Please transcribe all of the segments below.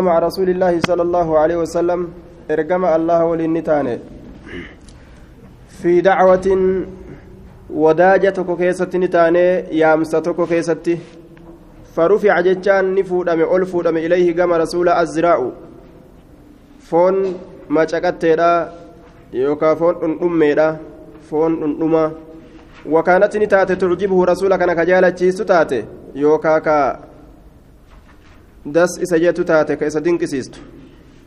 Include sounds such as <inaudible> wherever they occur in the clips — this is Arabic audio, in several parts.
مع رسول الله صلى الله عليه وسلم إرجم الله وللنتان في دعوة وداجة كيست نتان يامسة كيست فرفع جتان نفود أم ألفود أم إليه جم رسول الزراع فون ما شكتنا يوكا فون أميرا فون أمة وكانت نتات تعجبه رسولك أنا كجالة تاتي يوكا كا das isa jettu taate ka isa dinqisiistu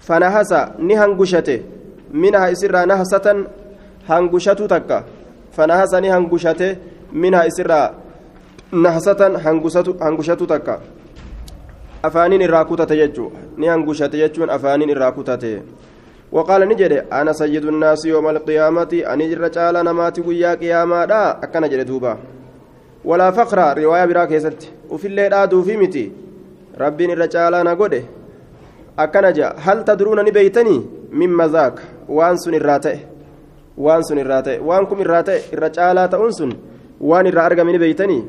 fanahasa ni hangushate minhaa isirraa nahsatan hangushatu takka fanahasa ni hangushate minhaa isirraa nahsatan hangushatu takka afaaniin irraa kutate jechuu ni hangushate jechuun afaaniin irraa kutate وقال نجد أنا سيد الناس يوم القيامة أني جر تعالى نماتي ويا قياما دا أكنا جد دوبا ولا فقر رواية برا كيست وفي الليل آدو في متي rabbiin irra caalaa na godhe? Akkana jea hal tadruuna ni beeytanii? Mimma zaak waan sun irraa ta'e. Waan sun irraa ta'e. Waan kun irraa ta'e irra caalaa ta'uun sun waan irraa argame ni beeytanii?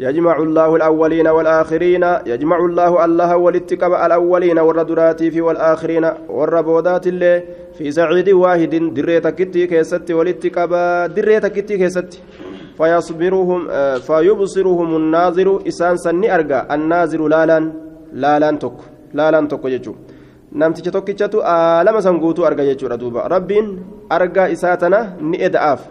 يجمع الله الأولين والآخرين يجمع الله الله والاتقاب الأولين والردرات في والآخرين والربودات اللي في سعيد واحد كيستي والاتقاب دريتا كتي كيستي فيصبرهم فيبصرهم الناظر إسان سني أرجع الناظر لالان لالان تك لالان تك يجو namticha tokkichatu aalama san guutuu arga jechuudha duuba rabbiin argaa isaa tana ni eda'aaf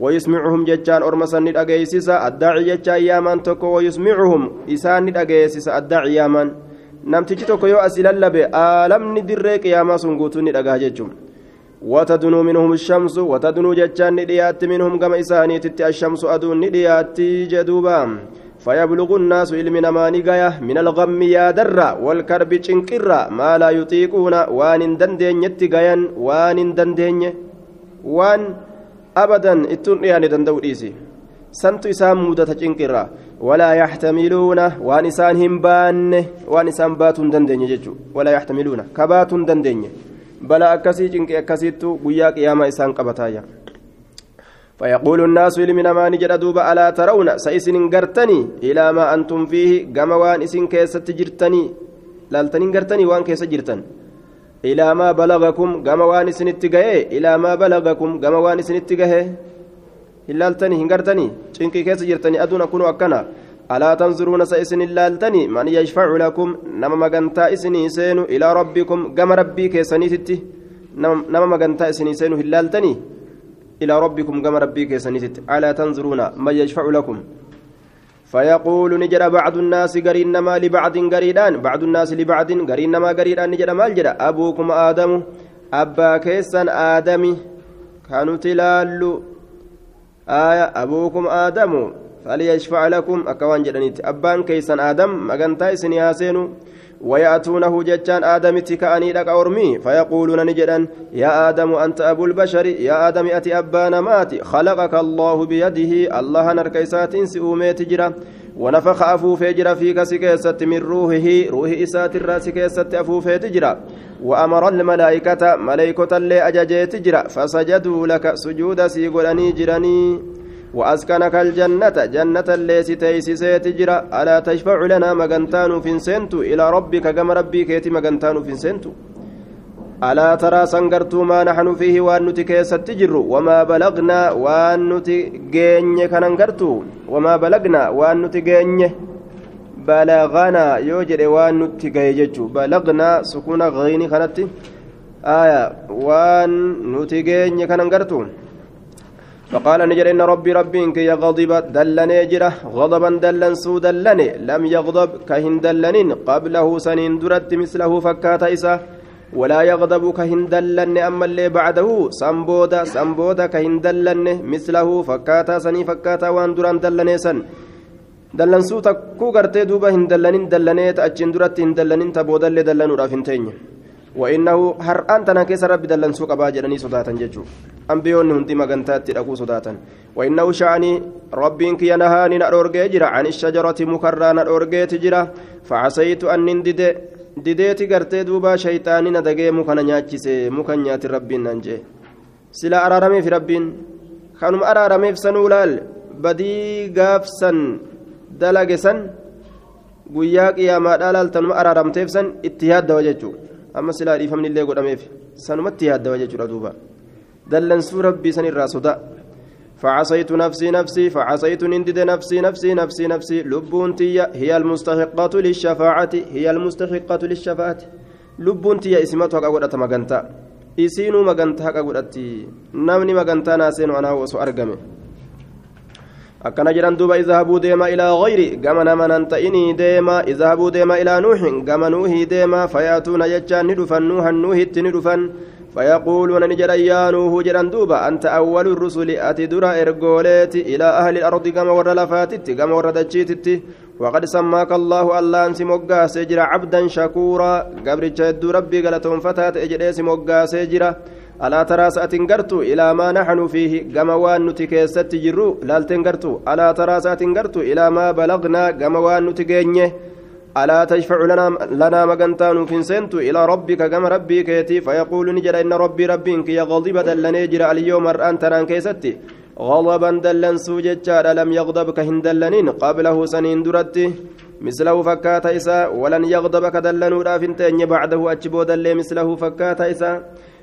ويسمعهم ججان أرمسا ندأجيسس الداعي ججان يامان توكو ويسمعهم إسان ندأجيسس الداعي يامان نمتجي توكو يو أسلال آلم ندريك ياما سنقوتو ندأجاججم وتدنو منهم الشمس وتدنو جتان نديات منهم كما إساني تتي الشمس أدون نديات جدوبا فيبلغ الناس علمنا ما نقايا من الغم يا درا والكرب چنكرا ما لا يطيقون وان دندين يتقايا وان دندين وان أبدا اتون يعني دندو إيسي سنت إسام مودة چنكرا ولا يحتملون وان إسان هم بان وان إسان باتون دندين يجو ولا يحتملون كباتون دندين بلا أكسي جنك أكسيتو قيا قياما إسان قبتايا فيقول الناس لمن ما نجد دوبا ألا ترون سيسن قرتني إلى ما أنتم فيه قم وان إسن كيس تجرتني لالتنين قرتني وان كيس جرتن. إلى ما بلغكم قم وان إسن اتقاه إلى ما بلغكم قم وان إسن اتقاه هلالتني هنقرتني جنك كيس جرتني أدون أكون أكنا. ألا تنظرون سيسن اللالتني من يشفع لكم؟ نما مغنتا إسني سينو إلى ربكم قم ربي كيسني تتي. نما مغنتا إسني سينو هلالتني إلى ربكم قم ربي كيسني تتي ألا تنظرون من يشفع لكم؟ فيقول نجر بعض الناس قرين ما لبعض قريدان. بعض الناس لبعض قرين ما قريدان نجر ما الجر أبوكم آدم أبا كيسن آدمي. كانوا تلالو. آية أبوكم آدم فليشفع لكم. أكوان جدنيت أبان كيسان آدم مغنتا إسن ياسينو ويأتونه جتان آدم تكأني لك أرمي فيقولون نجدا يا آدم أنت أبو البشر يا آدم أتي أبان ماتي خلقك الله بيده الله نركيسات سؤومي تجرى ونفخ أفوف جرى فيك سكيسة من روحه روح إسات الرأس كيسة أفوف تجرى وأمر الملائكة ملائكة اللي أججيت جرى فسجدوا لك سجود سيقولني جرني وأسكنك الجنة جنة الليس تيسيسيت جرا. ألا تشفع لنا مغنتان فينسنت إلى ربك كما ربي كيتي مغنتان فينسنت ألا ترى سنقرت ما نحن فيه وأن نتكيس تجر وما بلغنا وأن نتجين كننقرت وما بلغنا وأن نتجين بلغنا يوجد وأن نتجيج بلغنا سكون غيني كانت آية وأن نتجين كننقرت فقال نجر إن ربي ربي إنك يغضب دلني جرة غضبا دلن سو دلني لم يغضب كهن دلنين قبله سنين درت مثله فكات إسا. ولا يغضب كهن دلن أما اللي بعده سنبودا سنبودا كهن دلن مثله فكاتا سني فكاتا وان دران دلني سن. دلن سو تكو غرتي دوبا هن دلنين دلنيت أجن درت هن دلنين تبودا اللي رافنتين. وإنه هر أنت نكيس ربي دلن سوق باجرني صداتا ججو أنبيون هندي مغنتات تلقوا صداتا وإنه شعني ربي إنك ينهاني نأرورجي جرا عن الشجرة مكرا نأرورجي تجرا فعسيت أن ندد dideeti gartee duuba shayxaani na dagee muka na nyaachise muka nyaati rabbiin nan jee sila araarameef rabbiin kanuma araarameef sanuu laal badii gaafsan dalage san guyyaa qiyaamaadhaa laaltanuma araaramteef san itti yaaddawa jechuudha amma silaa dhiifamni illee godhameef sanumatti yaaddawa jechuudha duuba dallansuu rabbii san irraa sodaa فعصيت نفسي نفسي فعصيت نندد نفسي نفسي نفسي نفسي لبونتي هي المستحقة للشفاعة هي المستحقة للشفاعة لبونتي اسمتها قد مغنتا magantaa haqa godhatti namni magantaa naaseenu anaa osoo argame akkana jedhan duuba izhabuu deema ilaa gayri gama nama nan ta'inii deema izhabuu deema ilaa nuuhin gama nuuhii deema fayaatuuna jechaan ni dhufan nuuhan nuuhitti ni dhufan فيقولون نجرا يا نوح جران دوبا أنت أول الرسل أتي درا إرجوليتي إلى أهل الأرض كما ور لفاتت كما ور دجيتت وقد سماك الله الله أنس مقا سجرا عبدا شكورا قبر جد ربي قالتهم فتاة إجريس مقا سجرا ألا ترى سأتنقرت إلى ما نحن فيه كما وان نتكيست جرو لالتنقرت ألا ترى سأتنقرت إلى ما بلغنا كما وان نتكينيه ألا تشفع لنا لنا مغنتان في سنت إلى ربك كما ربي كيتي فيقول نجر إن ربي ربك يغضب دلن يجر اليوم أن تران كيستي غضبا دلن سوجتشار لم يغضبك هندلنين قبله سنين درتي مثله فكات إسا ولن يغضبك دلن رافنتين بعده أجبو دل مثله فكات إسا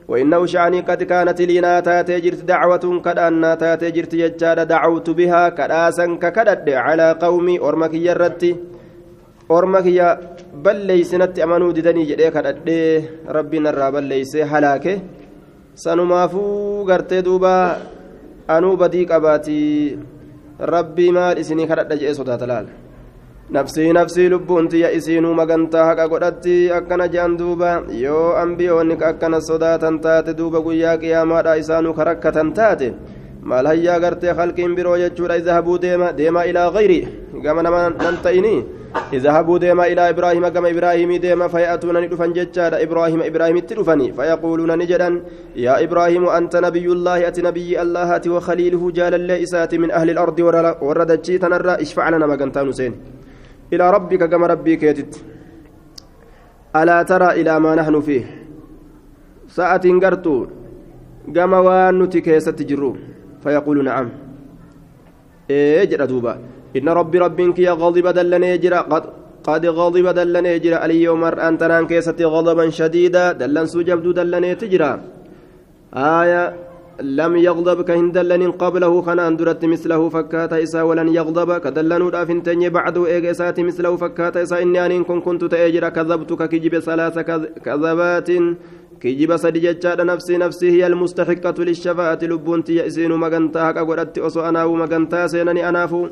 وإنه شعني قد كانت لنا تاتي جرت دعوة كدأنا تاتي جرت يجار دعوت بها كداسا ككدد على قومي أرمك يرتي orma kiyya balleeysinatti amanuu didanii jedhee kadhadhee rabbiin irraa balleeysee halaake sanumaafuu gartee duuba anuu badii qabaatii rabbii maal isinii kadhadha jedhee sodaata laal nafsii nafsii lubbuun tiyya isiinuu magantaa haqa godhatti akkana je'an duuba yoo ambiyoonni akkana sodaatan taate duuba guyyaa qiyaamaadha isaanuu karakkatan taate maal hayyaa gartee halqiin biroo jechuudha izhabuu deema deema ilaa gayri gama nama nan ta'inii اذهبوا ديما إلى إبراهيم كما إبراهيم ديما فيأتون ندفن ججاد إبراهيم إبراهيم تدفني فيقولون نجدا يا إبراهيم أنت نبي الله أتي نبي الله أتي وخليله جال الليسات من أهل الأرض وردتشي تنرى اشفع لنا ما كنت نسين إلى ربك كما ربي كيتت ألا ترى إلى ما نحن فيه. ساعة قرتو كما وانتي كيست جرو. فيقول نعم. إيه جرى دوبا. إن ربي ربك يا غضب دلني جرا قد قد غضب دلني جرا اليوم أن تنان كيستي غضبا شديدا. دلن سجبد دلني تجرا آية لم يغضب كهن دلن قبله خنان درت مثله فكات إسا ولن يغضب كدلن رافنتني بعد إيجاسات مثله فكات إسا إني أن كن كنت تأجر. كذبتك كجب ثلاث كذبات. كجب سدي جتشاد نفسي. نفسي هي المستحقة للشفاعة. لبونتي يأسين مغنتا. حق قدرت أسو أنا ومغنتا سينني أنافو.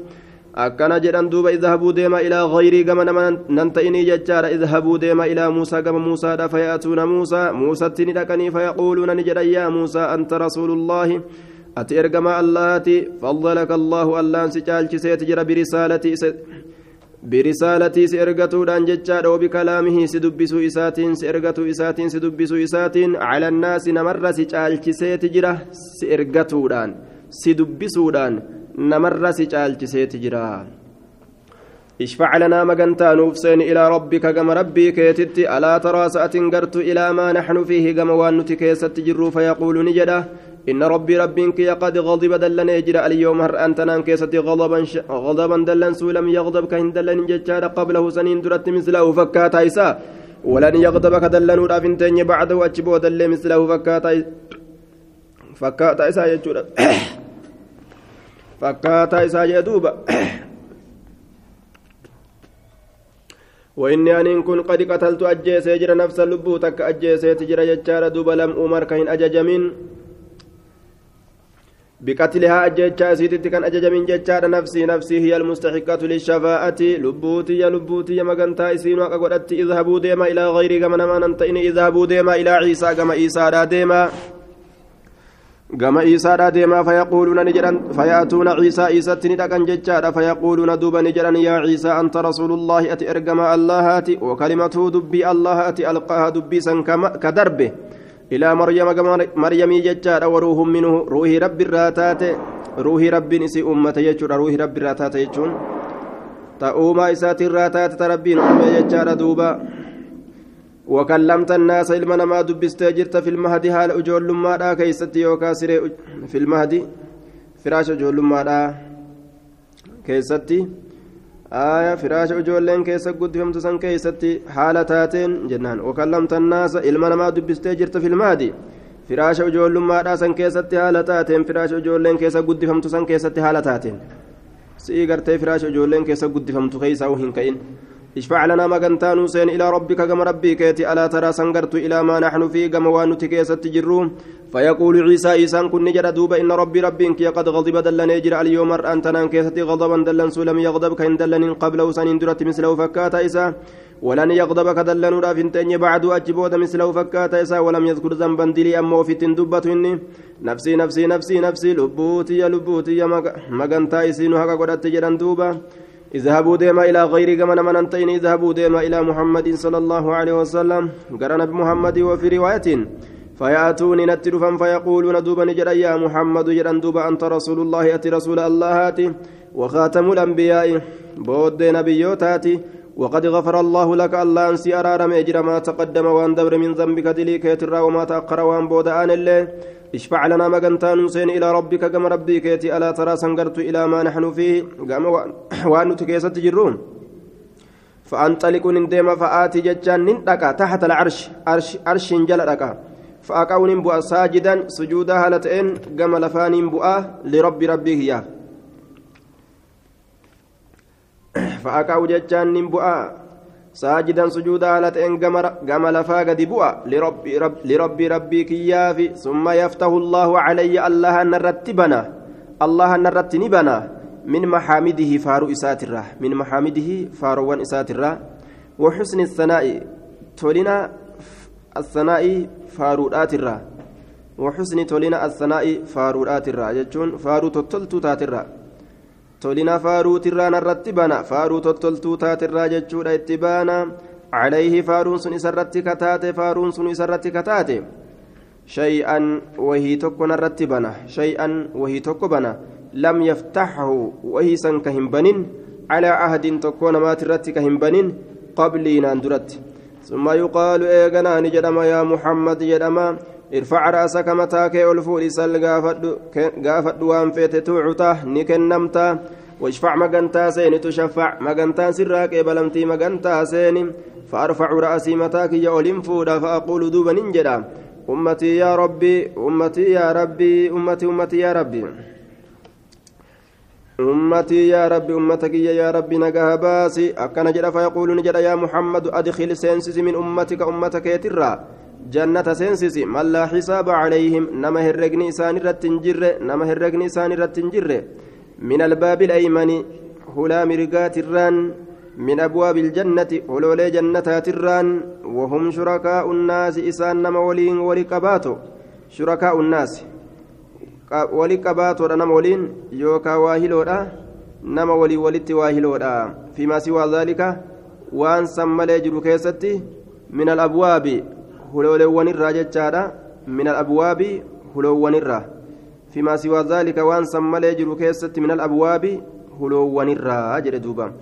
Akkana jedhan duuba idhabuu deema ilaa gayrii gama nama nan ta'inii jechaadha idhabuu deema ilaa muusaa gama muusaadha fayaatuuna muusaa muusatti ni dhaqanii fayaquuluuna ni jedhan yaa muusaa anta rasuulullaahi ati ergamaa allaati faddalaka allaahu allaan si caalchiseeti jira birisaalatii birisaalatii si ergatuudhaan jechaadha wabikalaamihii si dubbisuu isaatiin si ergatuu isaatiin si dubbisuu isaatiin cala annaasi namarra si caalchiseeti jira si ergatuudhaan si dubbisuudhaan namarra si caalchiseeti jira. اشفع لنا مجنتا نوفسين إلى ربك كما ربي كيتت ألا ترى سأت قرت إلى ما نحن فيه كما وانت كيست جر فيقول نجدا إن ربي ربك قد غضب دلن يجرى اليوم هر أنت نان كيست غضبا ش... غضبا دلن سولم يغضب كهن دلن ججار قبله سنين درت مثله فكاتا إسا ولن يغضب كدلن رافنتين بعده أجبو دل مثله فكاتا فكاتا إسا يجرى fakkaataa isaa jee duuba وإني أن كن قد قتلت أجيسي جرى نفس اللبو تك أجيسي تجرى جتشار دوبا لم أمر كهن أججمين بقتلها أجيتشا سيتي كان أججمين جتشار نفسي نفسي هي المستحقة للشفاعة. لبوتي يا لبوتي مغنتا إسين وقدت اذهبوا ديما إلى غيري كما نما ننتئني اذهبوا ديما إلى عيسى كما عيسى ديما. Gama isaadha deemaa fayaquuluuna ni jedhan fayaatuuna ciisaa isatti ni dhaqan jechaadha fayaquuluuna duuba ni jedhan yaa ciisaa anta rasuulullaahi ati ergamaa allahaati wakalimatuu dubbii allahaati alqaaha dubbii san ka darbe ilaa maryama gama maryamii jechaadha waruuhun minhu ruuhii rabbi irraa taate ruuhii rabbiin isii ummate jechuudha ruuhii rabbi irraa taate jechuun ta uumaa isaati irraa taate ta rabbiin uume jechaadha duuba وكلمت الناس علما ما دبست جرت في المهدي حال أجول ما دا كيست يوكا سري في المهدي فراش أجول ما دا كيست آية فراش أجولين كيسا قد فهمت سن كيستي. حالة تاتين جنان. وكلمت الناس إلما ما دبستي جرت في المادي فراش أجول ما راسن كيستي حالة تاتين. فراش أجولين كيسا قد فهمت سن كيستي حالة تاتين. سي قرتي فراش أجولين كيسا قد فهمت. كيسا وهن اشفع لنا مغنتان سين إلى ربك كما ربي كيتي. ألا ترى سنقرت إلى ما نحن فيه كما وانت كيست جروم فيقول عيسى عيسى كن نجر دوب إن ربي ربك قد غضب دلن يجر اليوم أنت نان كيست غضبا دلن سلم يغضب كين دلن قبله سن درت مثله فكات عيسى ولن يغضب كدلن رافنتين بعد أجبود مثله فكات عيسى ولم يذكر ذنبا دلي أما في تندبة إني. نفسي نفسي نفسي نفسي لبوتي لبوتي مغنتا إسينو هكا قدت جران دوبا. اذهبوا ديما إلى غير كما من أنتين اذهبوا ديما إلى محمد صلى الله عليه وسلم. قرن بمحمد وفي رواية فيأتوني نترفا فيقولون دوبا نجرا يا محمد جرا دوبا أنت رسول الله أتي رسول الله هاتي. وخاتم الأنبياء بود نبيوتاتي وقد غفر الله لك الله أنسي أرار ميجر ما تقدم وأن دبر من ذنبك دليك يترى وما تأخر وأن بود آن الله اشفع لنا مغنتان سين إلى ربك كما ربك يتي ألا ترى سنقرت إلى ما نحن فيه. قام <coughs> وأن تكيست جرون. فأنطلق ندم فآتي ججان نندقى تحت العرش. عرش عرش جل دقى فأقون بؤا ساجدا سجودا هلتين قام لفان بؤا لرب ربه يا <coughs> فأقاو ججان بؤا ساجدا سجودا هلتين قام لفا قد بؤا. لرب رب لرب ربي كيافي. ثم يفتح الله علي الله نرتبنا. الله نرتنبنا. من محامده فارو إسات الرا. من محامده فاروان إسات الرا. وحسن الثناء. تولنا الثناء فارودات الرا. وحسن تولنا الثناء فارودات الرا. جتون فارو تتلتو تات الرا تولنا فارو تران الرتبنا فارو تتلتو تات الرا جتون اتبانا عليه فارون سن إسرت كتاتي فارون سن إسرت كتاتي شيئا وهي تكون الرتبنا شيئا وهي تكبنا لم يفتحه وهي سن كهمبنين على عهد تكون ما ترت كهمبنين قبلي ناندرت ثم يقال ايغنا نجدما يا محمد جدما ارفع راسك متاك الفول سل غافد وان فيت توعته نكنمتا واشفع مغنتا سين تشفع مغنتا سراك بلمتي مغنتا سين فارفع راسي متاك يا اولم فودا فاقول دوبا ننجدا امتي يا ربي امتي يا ربي امتي امتي يا ربي أمتي يا ربي أمتك يا ربي نجاها باسي أكن جرى فيقول نجد يا محمد أدخل سينسس من أمتك أمتك يترى جنة سينسس من لا حساب عليهم نما هرقني سان رتنجر نما هرقني سان رتنجر من الباب الأيمن هلا مرقات الران. من أبواب الجنة هلولي جنتات الران. وهم شركاء الناس إسان نما ولين ولقباتو شركاء الناس. nama waliin yookaan waa hiloodha nama walii walitti waa hiloodha fiimaa siwaa zaalika waan san malee jiru keessatti min alabwaabi hulooleewwanirraa jechaadha min alabwaabi huloowwanirraa fiimaa siwaa zaalika waan san malee jiru keessatti min alabwaabi huloowwanirraa jedhe duuba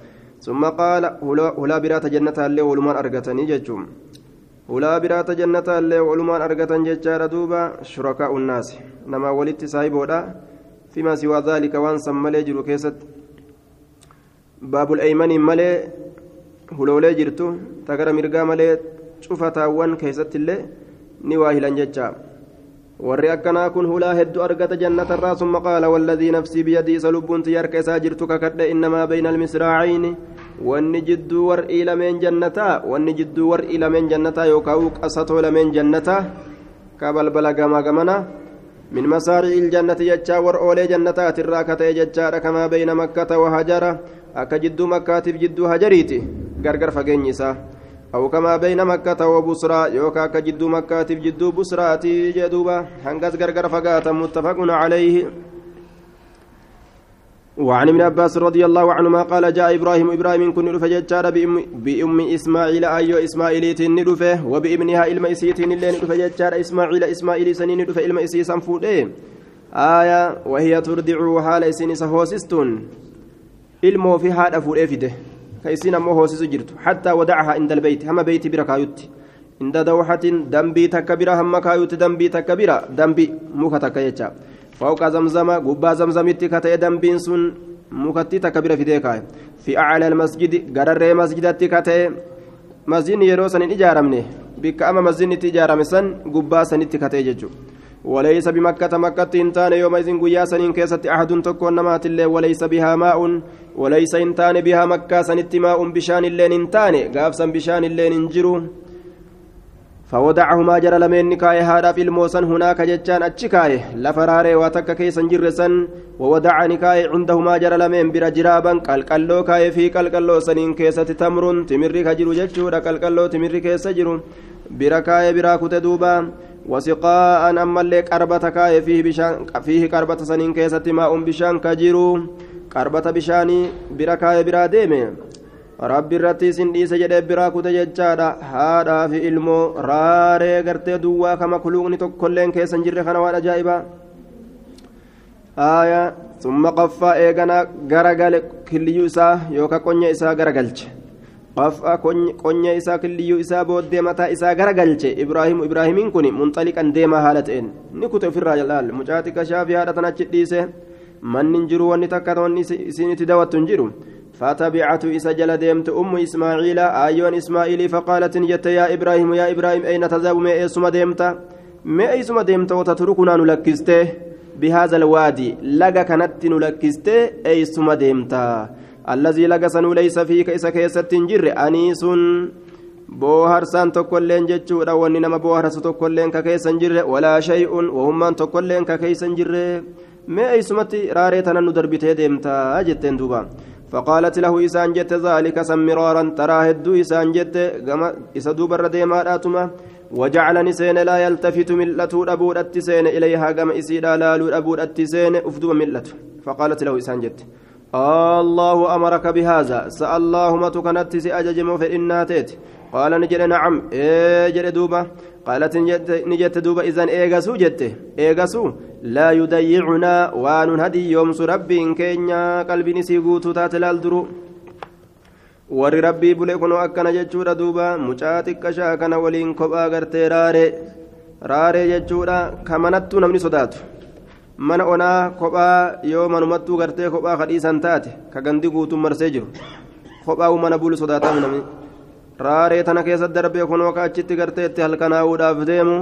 summa qaala hulaa biraata jannataallee walumaan argatanii jechuun hulaa biraata jannataallee walumaan argatan jechaadha duuba shurakaa unnaasi namaa walitti saahiboodha fimaa siwaa daalika waan san malee jiru keessatti baabul eeymaniin malee huloolee jirtu tagara mirgaa malee cufataawwan keessatti illee ni waa hilan jecha warri akkanaa kun hulaa hedduu argata jannatarraa summa qaala walladii nafsii biyadii isa lubbuunti yarka isaa jirtu kakadhe innamaa bayna almisraacayni wanni jidduu war'ii lameen jannataa wanni jidduu war'ii lameen jannataa yookaan qasatoo lameen jannataa ka balbala gamaa gamana من مسارع الجنة يجا ورؤولي جنة تراكة يجا كما بين مكة وهجرة أكا جدو مكة جدو هجريتي غرغر فقينيسا أو كما بين مكة وبصرى يوكا أكا جدو مكة جدو بصراتي جدوبا هنغز غرغر فقاتا متفق عليه. وعن ابن عباس رضي الله عنهما قال جاء إبراهيم إبراهيم كن رفع بأم, بأم إسماعيل ايو اسماعيل نرفه وبإبنها علم اسيت اللين رفع ججار إسماعيل إسماعيل سنين رفع علم اسيسا فوده آية وهي ترضع حال اسين سهوسستون. علمه في هذا فوده كيسين امو هوسس جرت حتى ودعها عند البيت هم بيت بركايت عند دوحة دنبي تكبيرة هم كايت دنبي تكبيرة دنبي مكة تكيتشا فوق زمزم قبا زمزمت كتئ دنبين سن mukattii takka bira fidee kaaye fi aclaa almasjidi gararree masjidatti katee masjidni yeroo san hin ijaaramne bikka ama masjidni itti ijaarame san gubbaa sanitti katee jechuudha وليس بمكة مكة إنتان يوم إذن قيا سنين كيسة أحد تكون نمات الله وليس بها ماء وليس إنتان بها مكة سنت ماء بشان اللين إنتان قافسا بشان اللين انجرو فودعهما جرى لمن نكاية هذا في الموسن هناك جتان أتشكاية. لفراري واتك كيسا جرسا وودع نكاية عندهما جرى لمن برا جرابا. قلقلو كاية في قلقلو سنين كيسة تمر تمري كجرو جتشورا قلقلو تمري كيسة جرو. برا كاية برا كتدوبا وسقاء أما اللي قربة كاية فيه بشان فيه قربة سنين كيسة ماء بشان كجرو. قربة بشاني برا كاية برا ديمي rabbi irratti isin dhiise jedhee biraa kute jechaadha. Haadhaa fi ilmoo raaree gartee duwwaa kama kuluuqni tokkolleen keessa hin jirre kana waan ajaa'ibaa aya summa qaffaa eeganaa garagale killiyyuu isaa yookaan qonya isaa garagalche. Qaffaa qonya isaa killiyyuu isaa booddee mataa isaa garagalche. Ibraahimu ibraahimiin kun munxaliqan deemaa haala ta'een. Ni kute ofirraa laal mucaa xiqqashaa fi haadha tanachi dhiise. Manni hin jiru wanni takka wanni isin itti daawwattu hin فتبعته إسجل ديمت أم إسماعيل أيون إسماعيل فقالت جت يا إبراهيم يا إبراهيم أين تذهب ما إسما ديمت ما إسما ديمت وتتركنا نلكسته بهذا الوادي لقى كانت نلكسته أي إسما ديمت الذي لقى سنو ليس فيك إسا كيسة تنجر أنيس booharsaan tokkolleen jechuudha wanni nama booharsu tokkolleen ka keessa hin jirre walaa shay'un wahummaan tokkolleen ka keessa hin jirre mee eessumatti raaree tanan nu darbitee deemtaa jetteen duuba فقالت له إسان جت ذلك سمرارا ترى هدو إسان جت إسا دوبر ديما رأتما. وجعلني سين لا يلتفت ملته أبود التسين إليها قم إسيدا لالو أبود التسين أفدو ملته فقالت له إسان جت. الله أمرك بهذا. سأل اللهم تكنت سأججم فإنها تيت قال نجد نعم. إيه جد دوبة. قالت نجت دوبة إذن إيغسو جت إيغسو لا يضيعنا وان هدي يوم ربي كينيا قلبي نسي قوتو تاتلال درو warri rabbii bule kunoo akkana jechuudha duuba mucaa xiqqashaa kana waliin kophaa gartee raaree raaree jechuudha ka manattuu namni sodaatu mana onaa kophaa yoo manumattuu gartee kophaa kadhiisan taate ka gandi guutuun marsee jiru kophaa mana bulu sodaatamu namni Raaree tana keessa darbee kunoo achitti gartee itti halkanaa'uudhaaf deemu.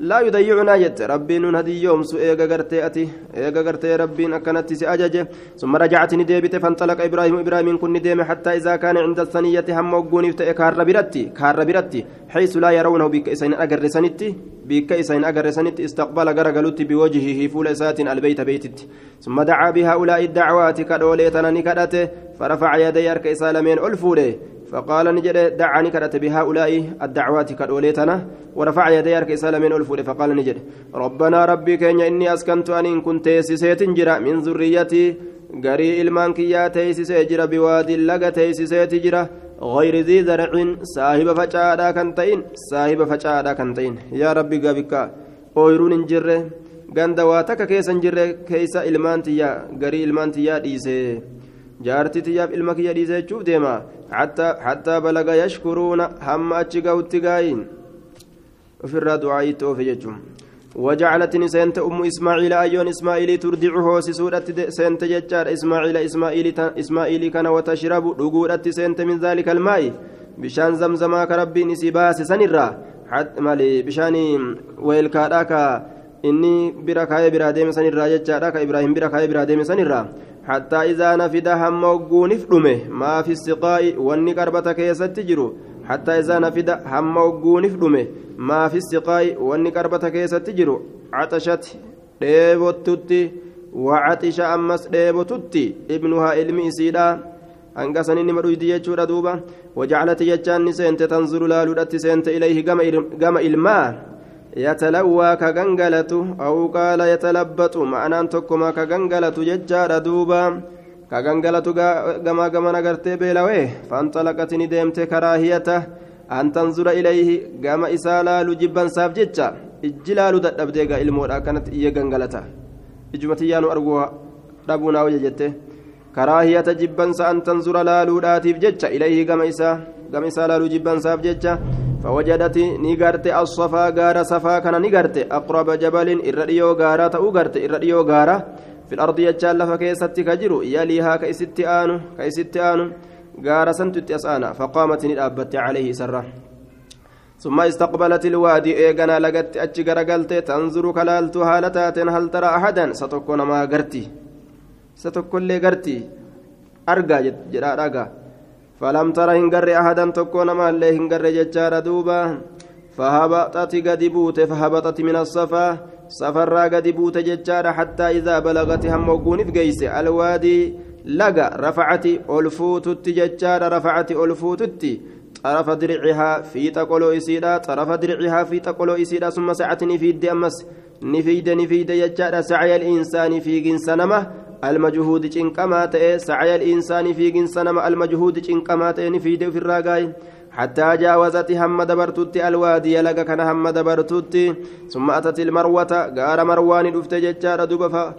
لا يضيعنا جت ربي نون هدي يوم سو ايغا غرتي اتي ايغا غرتي ربي اكنت سي اجج ثم رجعت نديبت فانطلق إبراهيم إبراهيم كن نديم حتى اذا كان عند الثنيه هم وغون كار برتي كار برتي حيث لا يرونه بك اسين اغرسنتي بك اسين اغرسنتي استقبل غرغلت بوجهه فول سات البيت بيتت ثم دعا بهؤلاء الدعوات كدوليتنا نكدته فرفع يدي ارك اسالمين الفوله فقال نجد دعني كرت بهؤلاء الدعوات كالوليتنا ورفع يدي أرك سالمين ألفود فقال نجد ربنا ربي كين إني أسكنت أن كنت سيسيت جرا من ذريتي. غري إلمان كيا تيسيسي جرا بوادي لغا تيسيسيت جرا. غير ذي زرع صاحب فجادا كنتين صاحب فجادا كنتين. يا ربي قابك أويرون takka keessa hin jirre keessa ilmaan tiyyaa garii ilmaan tiyyaa dhiise jaartii tiyyaaf ilma kiyya dhiise jechuuf deema. حتى بلغ يشكرون هم أتشقوت قاين وفي الرادعاء توفي يجم وجعلتني سنت أم إسماعيل أيون إسماعيل ترضعه سسورة سنت ججار إسماعيل إسماعيل إسماعيل كان وتشرب رقودة سنت من ذلك الماء بشان زمزما كربي نسيباس سنرا حتى مالي بشان ويلكاداك إني بركاية براديم سنرا ججارك إبراهيم بركاية براديم سنرا حتى إذا نفد هم وقونف دمه ما في السقاء واني قربة كيست جرو. حتى إذا نفد هم وقونف دمه ما في السقاء واني قربة كيست جرو. عطشت ديبوتتي وعطش أمس ديبوتتي ابنها علمي إسيدا hanga sanin nima dhuydi jechuudha duuba wajacalati jechaan ni seente tanzuru laaluudhatti seente ilayhi gama ilmaa yatalawwaa ka gangalatu awuu qaala yatalabbatu ma'anaan tokkuma ka gangalatu jechaadha duuba ka gangalatu gamaa gaman agartee beelawee faanxalaqati ni deemte karaahiyata an tanzura ilayhi gama isaa laalu jibbansaaf jecha ijji laalu dadhabdee gaa ilmoodha akkanatti iyya gangalata ijjumatiyyaa nu arguu dhabuun haa jette karaahiyata jibbansa an tanzura laaluudhaatiif jecha ilayhi gama isaa laalu jibbansaaf jecha فوجدت نيغرت الصفا غارا صفا كان نيغرت أقرب جبل الرديو غارا تأو غرت الرديو غارا في الأرض يجعل لفكيست كجر يليها كيستآن كيستآن غار سنت أسانا. فقامت ندابت عليه سرة ثم استقبلت الوادي. إيغانا لقت أتش غرقلت تنظر كلالت هالتات هل ترى أحدا؟ ستكون ما غرتي. ستكون لي غرتي. أرقى جرا رقى فلم ترى هنقر أحدا تكون ما اللي هنقر ججار دوبا فهبطت قد بوت فهبطت من الصفا سفرا قد بوت ججار حتى إذا بلغت هم وقون في الوادي لقى رفعت ألفوتت ججار رفعت ألفوتت طرف درعها في تقولو إسيدا طرف درعها في تقولو إسيدا ثم سعتني في الدمس نفيد نفيد يجار سعي الإنسان في جنس نمه المجهود چنقما تئ سعي الإنسان في جنس نمه المجهود چنقما تئ نفيد في حتى جاوزت هم دبرتت الوادي لقى كان هم دبرتت ثم أتت المروة قال مروان دفت ججار دبفا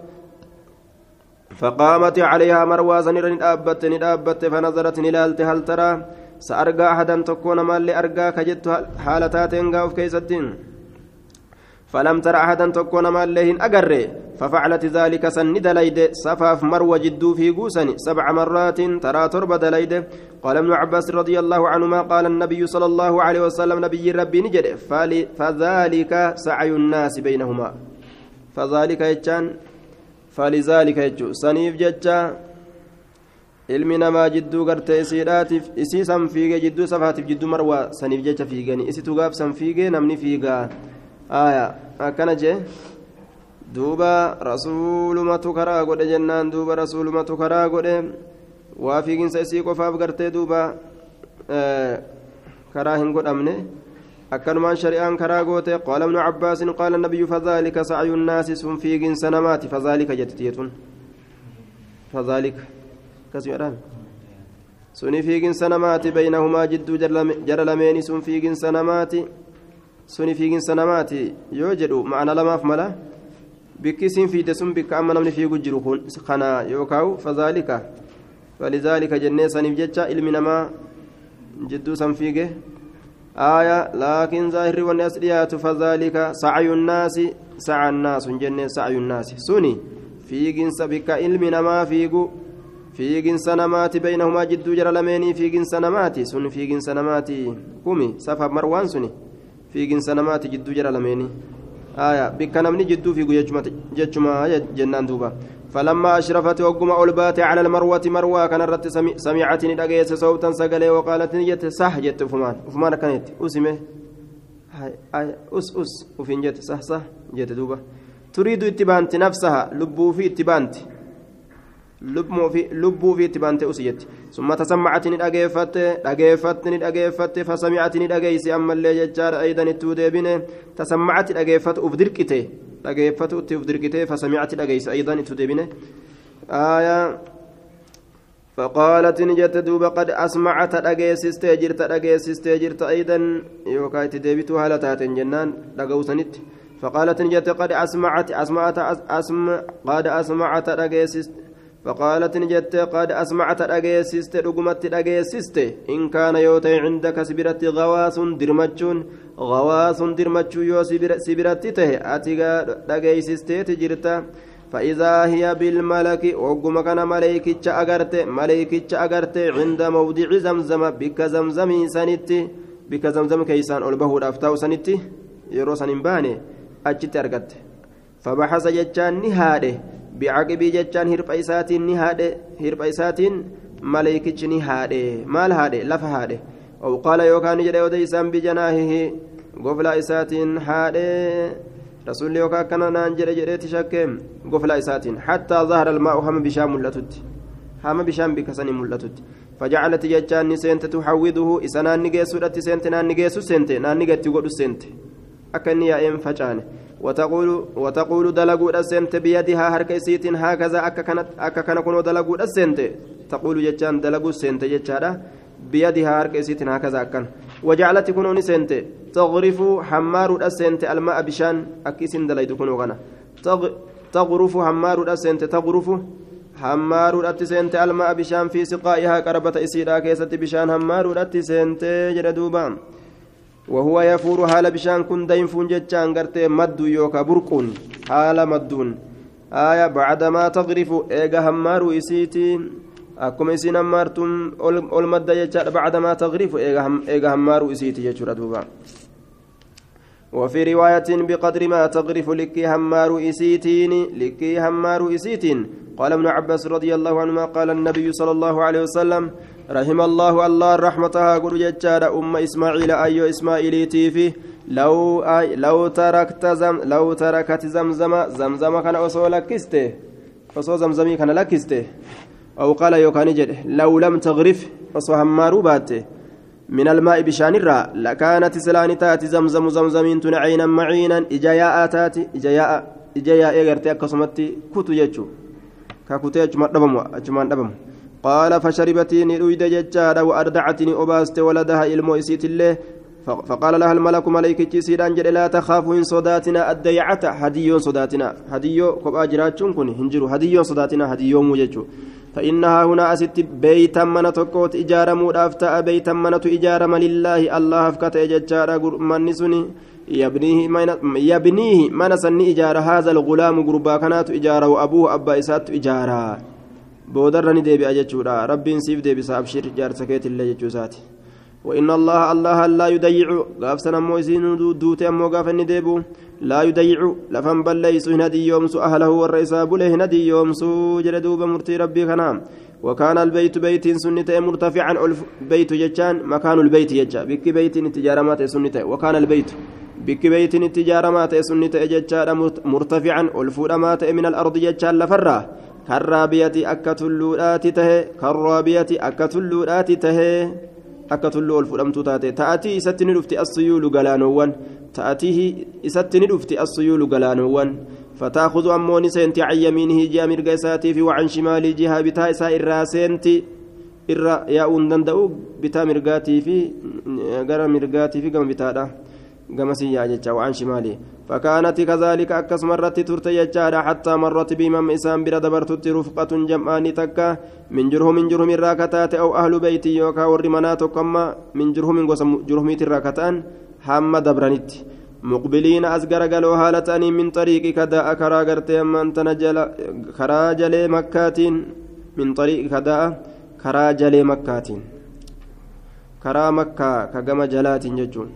فقامت عليها مروازا ندابت ندابت فنظرت نلالت هل ترى؟ سأرقى أحدا تكون مال لأرقى كجدت حالتاتين قاف كيستين فلم تر أحدا تكون مال لهن أقري ففعلت ذلك سند ليد. صفاف مروى جدو في قوسن سبع مرات ترى تربة دليد قال ابن عباس رضي الله عنهما قال النبي صلى الله عليه وسلم نبي ربي نجد. فذلك سعي الناس بينهما. فذلك يجان. فلذلك يجو. سنيف ججا. ilmi namaa jidduu gartee isiidhaatiif isii san fiigee jidduu safaatiif jidduu marwaa saniif jecha fiiganii isitu gaaf san fiigee namni fiigaa aya akkana jee duuba rasuulumatu karaa godhe jennaan duuba rasuulumatu karaa godhe waa fiiginsa isii qofaaf gartee duuba karaa hin godhamne akkanumaan shari'aan karaa goote qaala ibnu cabbaasin qaala nabiyyu fadhaalika sacyu nnaasi sun fiiginsa namaati fadhaalika jettitiyetun fadhaalika akkasuma suni fiiginsa namaati baynahumaa jidduu jara lameeni sun fiiginsa namaati suni fiiginsa namaati yoo jedhu macna lamaaf mala bikki isiin fiide sun bikka amma namni fiigu jiru kun kana yookaan fazaalika falizaalika jennee saniif jecha ilmi namaa jidduu san fiige آية لكن ظاهر والناس ديات فذلك سعي الناس سعى الناس جنة سعي الناس سني في جنس بك علم نما فيقو fiiginsa namaati baynahumaa jidduu jara lameenii fiiginsa namaati sun fiiginsa namaati kumi safaaf marwaan suni fiiginsa namaati jidduu jara lameenii aya bikka namni jidduu fiigu jechuma jennaan duuba. فلما أشرفت وقم ألبات على المروة مروة كان رت سمعتني دقيس صوتا سقلي وقالت نجت صح جت فمان فمان كانت أسمه أس أس وفين جت صح صح جت دوبة تريد اتبانت نفسها لبو في اتبانت lubbuu fi itti baante usiyetti summa tasammacati ni dhageeffatte dhageeffatte ni dhageeffatte fasamicati ni dhageeyse ammallee jechaadha aydan ittuu deebine tasammacati dhageeffatu uf dirqite dhageeffatu itti uf dirqite fasamicati dhageeyse aydan ittuu deebine aayaa فقالت نجت دوب قد أسمعت أجيسست جرت أجيسست جرت أيضا يوكا تدبيتو هالتات جنان دقوسنت فقالت نجت قد أسمعت أسمعت أسم قد أسمعت أجيسست فقالت نجت قد أسمعت أجيسست رقمت أجيسست إن كان يوتي عندك سبرت غواس درمتشون غواس درمتشو يو سبرت ته أتيغا أجيسست تجرتا فإذا هي بالملك وقم كان ملائكة أغرت ملائكة أغرت عند موضع زمزم بك زمزم سنت بك زمزم كيسان ألبه الأفتاو سنت يرو سنباني أجت أرغت. فبحث جتان نهاده. بعقبي جتان هرب إساتين نهاده هرب إساتين ملائكة نهاده مال هاده لف هاده. أو قال يوكان جدي وديسان بجناهه قفل إساتين هاده. رسول يوكا كان نانجر جريت شكم قفل إساتين. حتى ظهر الماء هم بشام ملتت هم بشام بكسن ملتت فجعلت جتان نسنت تحوضه إسنان نجيسو سنت نان نجيسو سنت نان نجت سنت. أكني يا إم فجانه. وتقول وتقول دلقوا السنت بيدها هرك سيت هكذا أكا كانت أكا كان كنو دلقوا السنت تقول جتان دلقوا السنت جتشارا بيدها هرك سيت هكذا أكن وجعلت كنون سنت تغرف حمار السنت الماء بشان أكيسن دليد كنو غنا تغرف حمار السنت تغرف حمار السنت الماء بشان في سقائها قربة إسيرا كيست بشان حمار السنت جردوبان وهو يفور حال بشان كن دين فون جتشان غرتي مد يوكا برقون حال مدون. آية بعدما تغرف إيجا همار إسيتين akkuma isin hammaartuun ol madda jechaadha bacdamaa tagrifu eega hammaaru isiiti jechuudha duuba وفي رواية بقدر ما تغرف لكي همار إسيتين لكي همار إسيتين. قال ابن عباس رضي الله عنهما قال النبي صلى الله عليه وسلم رحم الله الله رحمتها قل ججار أم إسماعيل أيو إسماعيل تيفي لو أي لو تركت زم لو تركت زمزم زمزم كان أصول لكسته أصول زمزمي كان لكسته أو قال يوكان جده لو لم تغرف أصو همار باته من الماء بشان الرا لكانت سلاني تاتي زمزم زمزمين تن عينا معينا إجاياء تاتي إجاياء إجاياء إغرتي أكسمتي كتو يجو كاكوتي أجمان دبم أجمان قال فشربتني رويد ججارا وأردعتني أباست ولدها إلمو إسيت الله. فقال لها الملك ملائكة سيدان جل لا تخافوا إن صداتنا الديعة. هديون صداتنا. هديو كبا جراتشون كن هنجرو. هديون صداتنا. هديو موججو فإنها هنا أست بيتا من تكوت إجارة موداف تأ بيتا من إجارة لله. الله فكت إجارة من سني يبنيه من يبنيه إجارة. هذا الغلام غربا. كانت إجارة. وأبوه أبا إسات إجارة. بودرني ديبي أجتشورا. ربي سيف ديبي سابشير جار سكيت الله جتشوساتي. وإن الله الله لا يضيع غاف سنمو إسين دوتي أمو غاف ديبو. لا يضيع لفن بل ليس هندي يومس أهله والرئيس بله هندي يومس جلدوب مرتي ربي كنام وكان البيت بيت سنة مرتفعا. بيت جتان مكان البيت يجا بك بيت تجارمات سنة. وكان البيت. بك بيت تجارمات سنة جتان مرتفعا الفورمات من الأرض جتان لفرة كالرابية أكتلولات تهي كالرابية أكتلولات تهي akka tulluu ol fudhamtuu taate. Ta'atii isatti ni dhufti assuyuulu galaanowwan. Ta'atii isatti ni dhufti assuyuulu galaanowwan. فتأخذ أموني سنتي عن يمينه جاء مرقى ساتي في وعن شماله جهة بتاء إساء سنتي إرى يا أندندأ بتاء مرقاتي في قرى مرقاتي في قم بتاء قم سيا جتشا وعن شماله فكانت كذلك أكس مرت ترت يجارا حتى مرت بمن إسان بلا دبرت رفقة جمعان تكا من جرهم من جرهم الراكتات أو أهل بيتي يوكا ورمانات كما من جرهم جرهم الراكتان حم دبرنت مقبلين أزقر قالوا هالتاني من طريق كداء كرا قرتي من تنجل كرا جلي مكات من طريق كداء كرا جلي مكات كرا مكة كجم جلات ججون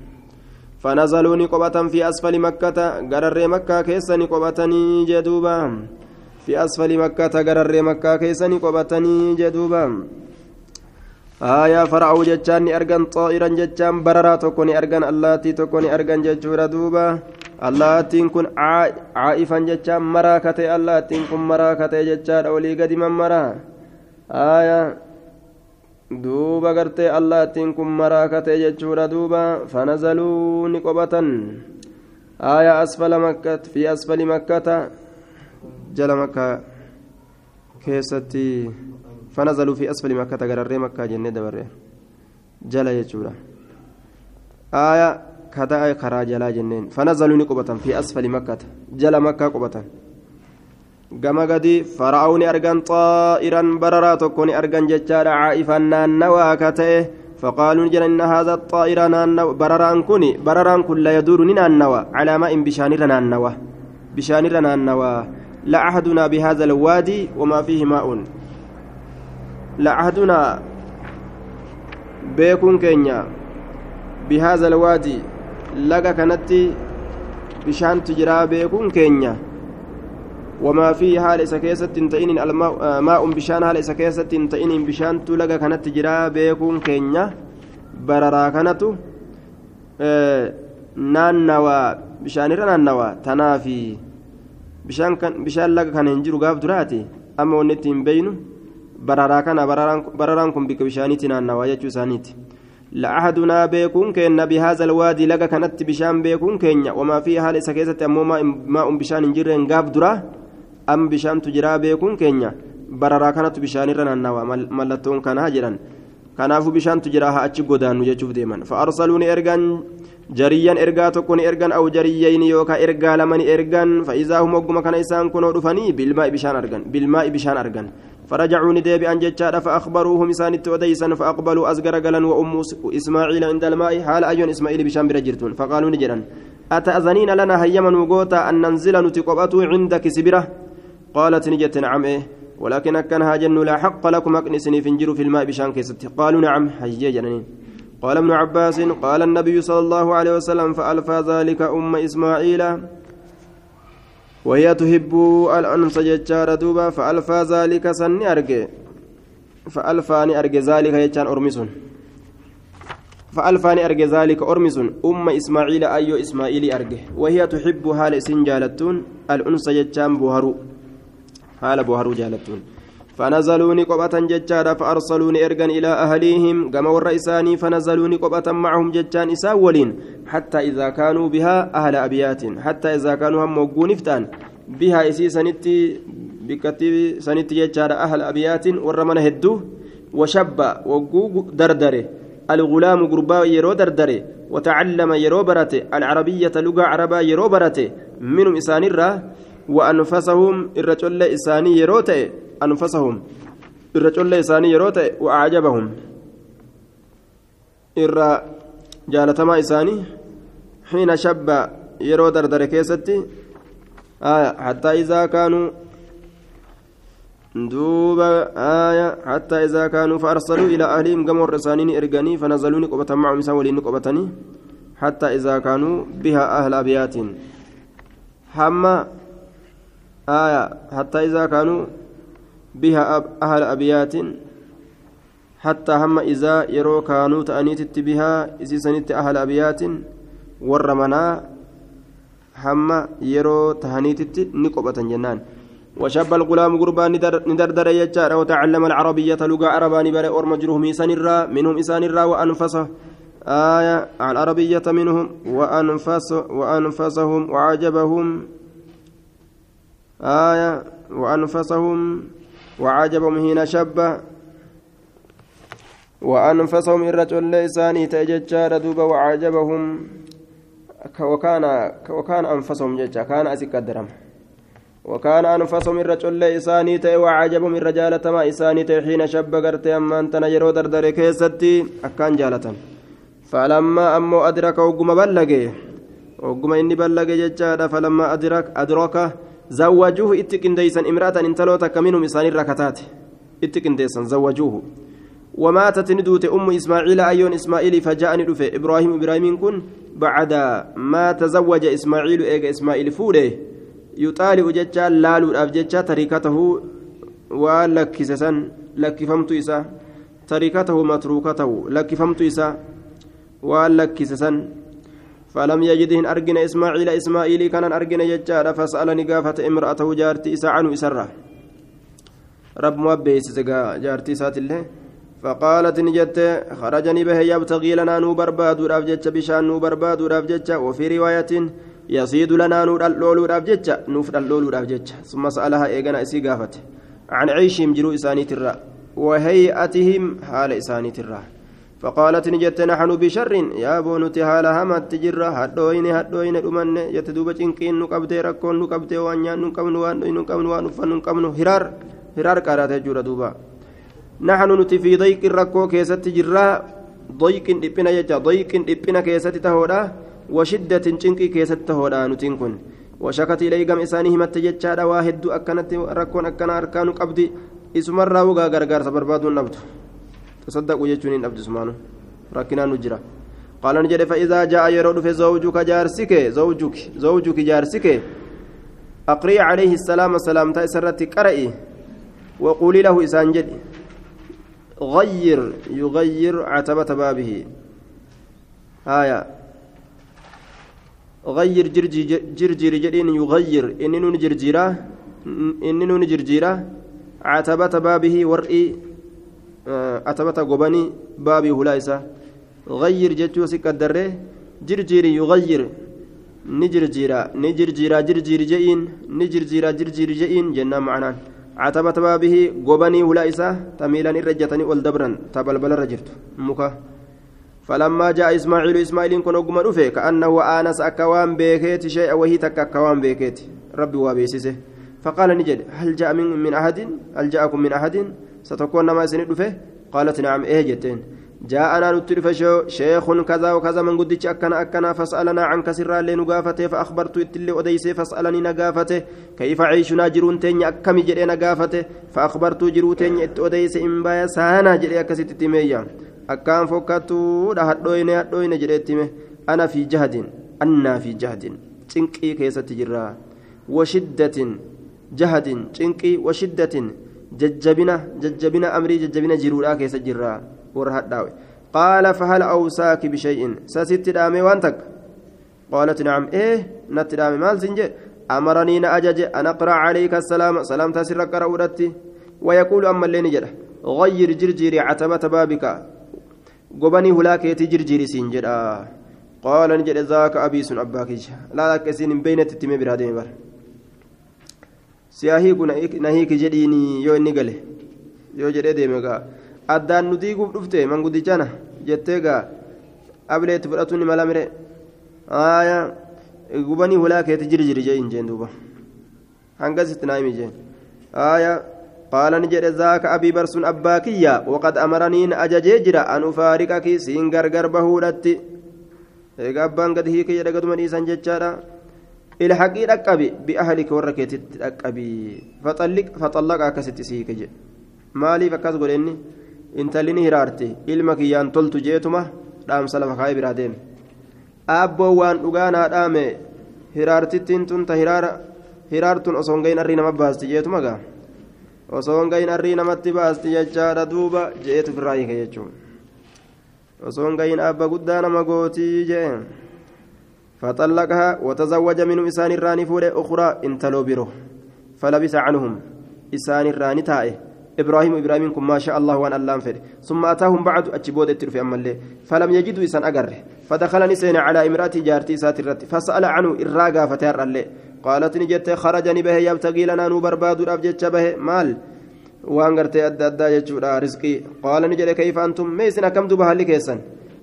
فنزلوا نقبة في أسفل مكة قرر مكة كيسا نقبتني جدوبا. في أسفل مكة قرر مكة كيسا نقبتني جدوبا. آية فرعوا جتان أرجان طائرا جتان بررا تكوني أرجان اللاتي تكوني أرجان جتشورا دوبا. اللاتين كن عائفا جتان مراكتي اللاتين كن مراكتي جتان أولي قدما مرا. آية duuba gartee allaattiin kun maraa katee jechuudha duuba. Fanazaluu ni qobatan. Aayaa asfala makkat fi asfali makkata. Jala makkaa keessatti fanazaluu fi asfali makkata gararree makkaa jennee dabarre. Jala jechuudha. Aayaa kataa karaa jalaa jenneen. Fanazaluu ni qobatan fi asfali makkata. Jala makkaa qobatan gama gadi fara'aawni argan xaa'iran bararaa tokko ni argan jechaadha. Caa'ifan naannawaa ka ta'e. فقالوا جل إن هذا الطائر برران كوني برران كن لا يدور نانوا على ماء بشانر نانوا بشانر نانوا لا عهدنا بهذا الوادي وما فيه ماء لا عهدنا بيكون كينيا بهذا الوادي لقى كانت بشان تجرى بيكون كينيا وما فيه حال إسا كيسة تئين الماء ماء بشان حال إسا كيسة تئين بشان تلقى كانت تجرى بيكون كينيا بررا كانت naannawaa tanaafi bishaan kan bishaan laga kana hin jiru gaaf duraati amma wanni ittiin beeynu bararaa kana bararaan kun bika bishaaniitti naannawaa jechuu isaaniiti لأحدنا بيكون كينا بهذا الوادي لقى كانت بشان بيكون كينا وما فيه حال إسا كيسة أمو ماء بشان جرين قاب درا أم بشان تجرى بيكون كينا بررا كانت بشان رنانوا ملتون كان هجرا كنافو بشان تجرى أتش قدان يجوف ديما فأرسلوني إرغان جريا إرغا تكون إرغان أو جريين يوكا إرغا لمن إرغان فإذا هم وقم كان إسان كنوا رفني بالماء بشان أرغان بالماء بشان أرغان فرجعوا نديب أن جتشار فأخبروهم إسان التوديسا فأقبلوا أزقر قلن وأم إسماعيل عند الماء حال أيون إسماعيل بشام برجرتون فقالوا نجرا أتأذنين لنا هيما وقوتا أن ننزل نتقبأت عندك سبرة قالت نجت نعم إيه. ولكن أكن هاجن لا حق لكم أكنسني فنجر في الماء بشان كيست. قالوا نعم. حجي جنين قال ابن عباس قال النبي صلى الله عليه وسلم فألفى ذلك أم إسماعيل. وهي تحب الأنس ججار دوبا فألفى ذلك سن أرجي فألفاني أرجي ذلك يجان أرمسون. فألفاني أرجي ذلك أرمسون. أم إسماعيل أيو إسماعيل أرجي وهي تحب حال سنجالتون الأنس ججان بوهرو. حال بوهرو جالتون. فنزلوني قبة ججارا فأرسلوني إرجان إلى أهليهم. كما والرئساني فنزلوني قبة معهم ججان إساولين حتى إذا كانوا بها أهل أبيات. حتى إذا كانوا هم موجون فتان بها إسي سنتي بكتب سنتي ججارا أهل أبيات. ورمنا هدو. وشب وقوق دردره الغلام قربا يرو دردره وتعلم يرو العربية لغة عربا يرو منهم إسانيرا وأنفسهم الرجل إساني يروته أنفسهم الرجل إساني يروته وأعجبهم إرى جالتما إساني حين شب يرو دردر كيستي آية حتى إذا كانوا دوبا آية حتى إذا كانوا فأرسلوا إلى أهلهم قاموا الرسانين إرقاني فنزلوني قبة معهم سولين قبتني حتى إذا كانوا بها أهل أبيات حما آية حتى إذا كانوا بها أهل أبيات حتى هم إذا يرو كانوا تأنيت بها إذا سنت أهل أبيات ورمنا هم يرو تهنيت نقبة جنان. وشاب الغلام قربان ندردر يجار وتعلم العربية لغة عربان بري أور مجروه ميسان الرا منهم إسان الرا وأنفسه. آية العربية منهم وأنفس وأنفسهم وعجبهم. آية وأنفسهم وعجبهم حين شب. وأنفسهم الرجل لساني تججار دوبا وعجبهم. وكان وكان أنفسهم ججا كان أسك الدرم وكان أنفسهم الرجل لساني تي وعجبهم الرجال تما إساني تي حين شب قرتي أما أنت نجرو دردر أكان جالة فلما أمو أدرك وقم بلغي وقم إني بلغي ججا فلما أدرك أدركه زوجوه اتكنديسا امرأة انتلوتا كمنهم إسان الركتات. اتكنديسا زوجوه. وماتت ندوت أم إسماعيل أيون إسماعيل فجاءني دفع إبراهيم إبراهيم كن بعد ما تزوج إسماعيل إيجا إسماعيل فوله يطالع جتشا لالو أبجتشا تركته ولكسسا لكفمت إسا. تركته متروكته. لكفمت إسا. ولكسسا فلم يجدهن أرجن إسماعيل إسماعيل كان أرجن يجار فسألني قافة امرأته جارتي إسا عنه إسرة. رب موبيس جارتي سات الله فقالت نجت خرجني به يبتغي لنا نو برباد ورافجتش بشان نو برباد ورافجتش وفي رواية يصيد لنا نور اللول ورافجتش نوف اللول ورافجتش ثم سألها إيغانا إسي قافت. عن عيشهم جرو إساني ترى. وهيئتهم حال إساني ترى. فقالت نجت نحن بشر. يا بونتي هالا همت تجرة هدوين هدوين أمن يتدوب چنقين نقبتي ركون. نقبتي وانيان نقبن وان. نقبن وان. نفن. نقبن. هرار. هرار كارات جورا دوبا نحن نتي في ضيق الركو كيست جرة ضيق دبنا يجا. ضيق دبنا كيست تهودا. وشدة چنقي كيست تهودا نتين كن. وشكت إلي قم إسانه مت جتشا واحد أكنت ركون أكنا أركان قبدي إسمر راوغا غرغر تصدقوا جتشونين عبد سمانو ركنا نجرا قال نجد فإذا جاء يرود في زوجك جارسك زوجك زوجك جارسك أقري عليه السلام سلام تأسرت قرئي وقولي له إسان جد غير يغير عتبة بابه آية غير جرجير جدين يغير إنن جرجيرة إنن جرجيرة عتبة بابه ورئي atabata gobanii baabii hulaa isaa غير جتو سكدره جرجيري يغير. نجرجيرا نجرجيرا جرجير جئين نجرجيرا جرجير جئين جنة معنان عتبت بابه غبني ولا إسا تميلا الرجتني والدبرا تبلبل رجرت. مكا. فلما جاء إسماعيل إسماعيل كن أقوم رفه كأنه آنس أكوان بيكيت شيء وهي تك أكوان بيكيت. ربي وابيسسه فقال نجد هل جاء من, من أحد؟ هل جاءكم من أحد؟ ستكون نما دفه قالت نعم إيه جتين. جاءنا نترف شيخ كذا وكذا من قدتش أكنا أكنا فسألنا عن كسر اللي نقافته فأخبرت إتلي أديسي فسألني نقافته. كيف عيشنا جرون تيني أكمي جري نقافته؟ فأخبرت جرو تيني أديسي إن بايا سانا جري أكسيت تيميا أكام فكتو هدوين هدوين جري تيمي أنا في جهد أنا في جهد تنقي كيسة تجرى وشدة جهد تنقي وشدة. ججبنا ججبنا أمري ججبنا جرورا كيسة جرى ورهداوي قال فهل أوصاك بشيء؟ سست دامي وانتك قالت نعم. إيه نت دامي مال سنجي. أمرني نأجج أن أقرأ عليك السلام. سلام تسر قرأ ويقول أما اللي نجده غير جرجيري عتبة بابك. قبني هلاك يتجرجيري سنجد. قال نجد ذاك أبي سن أباك. لا لك سين بين تتمي برادين بر. سياهيك نهيك جديني يو نقله يو جدي ديمك addaan nu diiguuf dhufte manguddichana jettee gaa ableetti fudhatuun mala mire aayaa gubanii hulaa keetti jiri jiri jee hin jeen duuba hangasitti naa himi jeen aayaa qaala ni jedhe zaaka abii barsuun abbaa kiyya waqad amaraniin ajajee jira an ufaariqaki siin gargar bahuudhatti egaa abbaan gad hiike gaduma dhiisan jechaadha ilhaqii dhaqqabi bi'ahlika warra keetitti dhaqqabi faxallaqa akkasitti siike jedhe maaliif akkas godhenni intalli ni hiraarte ilma kiyyaan toltu jeetuma dhaamsa lafa kaayee biraa deeme aabboo waan dhugaa naa dhaame hiraartittiin tun ta hiraartun osoo gahin arrii namatti baasti jechaadha duuba jeetu firraa hiike jechuun osoo gahin aabba guddaa nama gootii jee فطلقها وتزوج من إسان الراني فولي أخرى انتلو بيرو. فلبس عنهم إسان الراني تائه. إبراهيم إبراهيم كم ما شاء الله وأن اللام فر ثم أتاهم بعد أتشبود الترفي أما اللي. فلم يجدوا إسان أقر. فدخل نسين على إمرأة جارتي ساترت فسأل عنه إراقا فتار اللي. قالت نجت خرجني به يبتغي لنا نبرباد الأبجد به مال. gartee adda addaa jechuudha rizqii qaala ni jedhe kayfa antum mee isin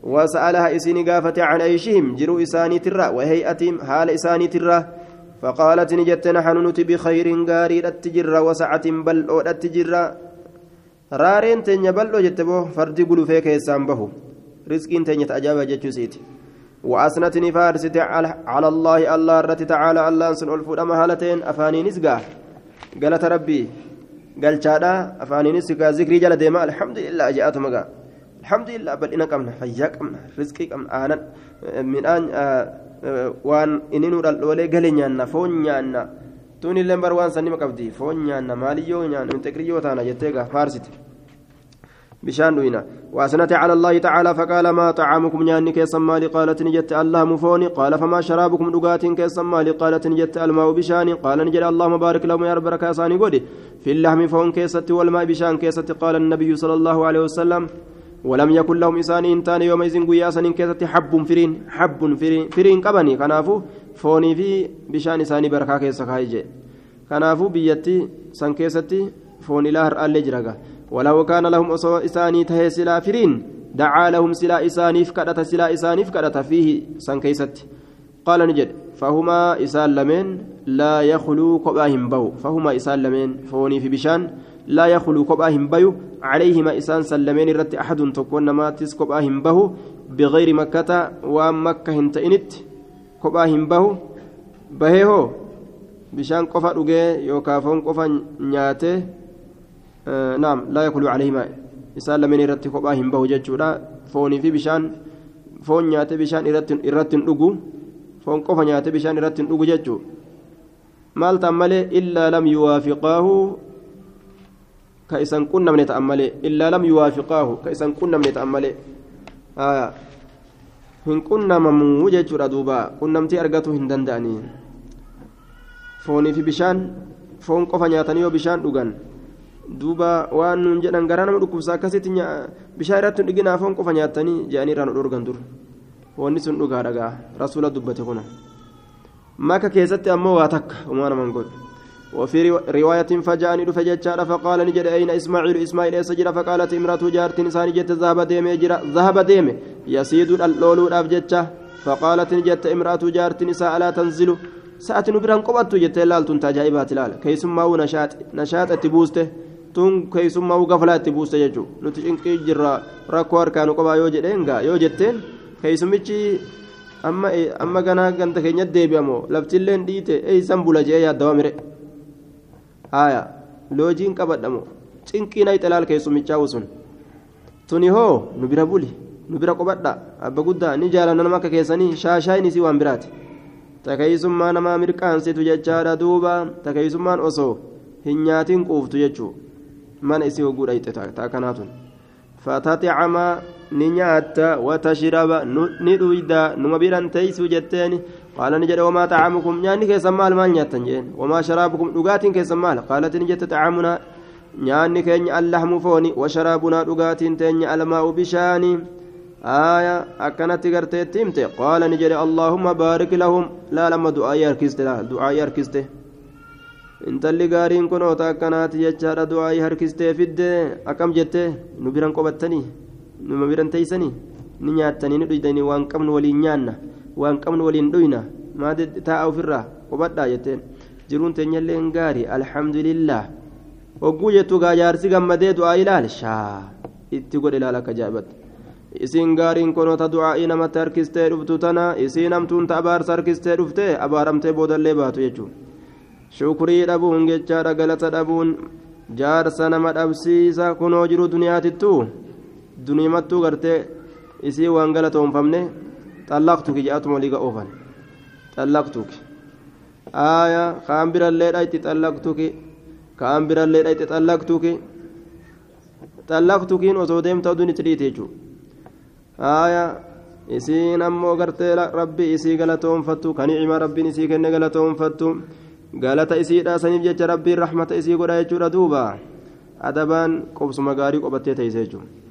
bahalli keessan wasa'alaha isini gaafate can ayshihim jiruu isaaniitirra wahey'atihim haala isaaniitirra فقالت نجت نحن نتي بخير غاري التجرة وسعة بل التجرة رارين تنيا بل جتبو فردي قلو فيك يسام بهو. رزقين تنيا تأجاب جتشوسيتي وأسنتني فارست على الله الله رت تعالى الله سن ألفو أما أفاني نسقا. قالت ربي قال شادا أفاني نسقا ذكري جل ديما الحمد لله جاءت مقا. الحمد لله بل إنك أمنا فياك أمنا رزقك أمنا آنا من آه waan inni nu dhaldhoolee gale nyaanna foon nyaanna tun illee bar waan sannima qabdi foon nyaanna maaliyyoo nyaanna integriyyoo taana jettee gaa faarsite بشان دوينا وأثنت على الله تعالى فقال ما طعامكم نياني كيسا مالي قالت نجت الله مفوني قال فما شرابكم دقات كيسا مالي قالت نجت الماء بشاني قال نجل اللهم بارك لهم يا رب ركاساني قولي في اللحم فون كيست والماء بشان كيست قال النبي صلى الله عليه وسلم ولم يكن لهم إسان إنتان يومئذ قياسا إن كيست حب فرين حب فرين فرين قبني. كنافو فوني في بشان إساني بركا كيسا خايجي كنافو بيتي سان كيستي فوني لاهر ألي جرقا ولو كان لهم إساني تهي سلا فرين دعا لهم سلا إسانيف كدت سلا إسانيف كدت فيه سان كيستي. قال نجد فهما إسان لمن لا يخلو قباهم بو. فهما إسان لمن فوني في بشان لا يخلو قباهم بيو. عليهما إسان سلمين رت أحد تكون ما تس قباهم به بغير مكة ومكة هنتئنت قباهم به بهيهو. بشان قفا رجع يوكافون قفا نياته. آه نعم لا يخلو عليهما إسان لمن رت قباهم به ججولا. فوني في بشان فون نياته بشان إرت إرت رجو فون قفا نياته بشان إرت رجو ججو. مال تملي إلا لم يوافقاه كإسان كنا من يتأمله إلا لم يوافقاه كإسان كنا من يتأمله آه hin qunnamamu jechuudha duuba qunnamtii argatu hin danda'anii foonii fi bishaan foon qofa nyaatanii yoo bishaan dhugan duuba waan nuun jedhan garaa nama dhukkubsa akkasitti bishaan irratti hin dhiginaa foon qofa nyaatanii jedhanii irraa nu dhorgan dur wanni sun dhugaa dhagaa rasuula dubbate kuna maka keessatti ammoo waa takka umaa naman godhu وفي رواية فجاءني رفجتشار فقال نجد أين إسماعيل إسماعيل سجر فقالت امرأة جارت نسان جت ذهب ديم جرا ذهب ديم يسيد اللول أبجتشا فقالت نجت امرأة جارت نساء لا تنزل ساعة نبران قبضت جت لال تنتاج عبات لال كيسما نشاط نشاط تبوسته tun keessummaa gafalaa itti buuste jechuudha nuti cinqii jirra rakkoo harkaanu qabaa yoo jedheen gaa yoo jetteen keessumichi amma amma ganaa ganda keenyatti deebi'amoo laftilleen dhiite eeysan bula jee yaaddawaa mire haaya loojiin qabadhamo cinqii na ixalaal keessumichaa usun tuni hoo nu bira buli nu bira qobadha abba guddaa ni jaalanna nama akka keessanii shaashaayin isii waan biraati. Takeeysummaa namaa mirqaansitu jechaadha duuba. Takeeysummaan osoo hin nyaatiin quuftu jechuu. Mana isii hogguu dhayxe taa kanaatun fatatacama ni nyaatta watashraba ni dhuyda numa biran teeysuu jetteeni jedhe wamaa tacamukum nyaanni keessan maal maal nyaattan jeen wamaa sharaabukum dhugaatiin keessan maal qaalati ni jette tacamunaa nyaanni keenya allahmu fooni washaraabunaa dhugaatiin teenya almaa'u bishaanii آية أكنت قرتي تيمتي قال نجري اللهم بارك لهم لا لما دعاء يركزت لا دعاء يركزت انت اللي قارين كنوت أكنات يجار دعاء يركزت في الد أكم جت نبيران قبتني نبيران تيسني نياتني ندويدني وان ولي نيانا waan qabnu waliin dhuyna taa'aa ofirraa qubadhaa jetteen. Jiruun teenyallee gaari alhamdulillah. Hogguu jettu gaajaarsi gammadee du'aa ilaalshaa itti godhe ilaala akka jaa'ibatti isiin gaariin konoota du'aa'ii namatti harkistee dhuftu tana isiin hamtuunta abaarsa harkistee dhuftee abaaramtee boodallee baatu jechuudha shukurii dhabuun jechaadha galata dhabuun jaarsa nama dhabsiisa kunoo jiru duniyaatittu duniimattuu gartee isii waan galatoonfamne. Liga oofan xallaqtuki aayaa kaan birallee dhayti xallaqtuki kaan birallee dhayti xallaqtuki xallaqtukiin osoo deemta oduun itti dhiite jechuudha aya isiin ammoo gartee rabbi isii galatoonfattu kan nicima rabbiin isii kenne galatoonfattu galata isiidha saniif jecha rabbiin rahmata isii godha jechuudha duuba adabaan qobsuma gaarii qobattee teeyse jechuudha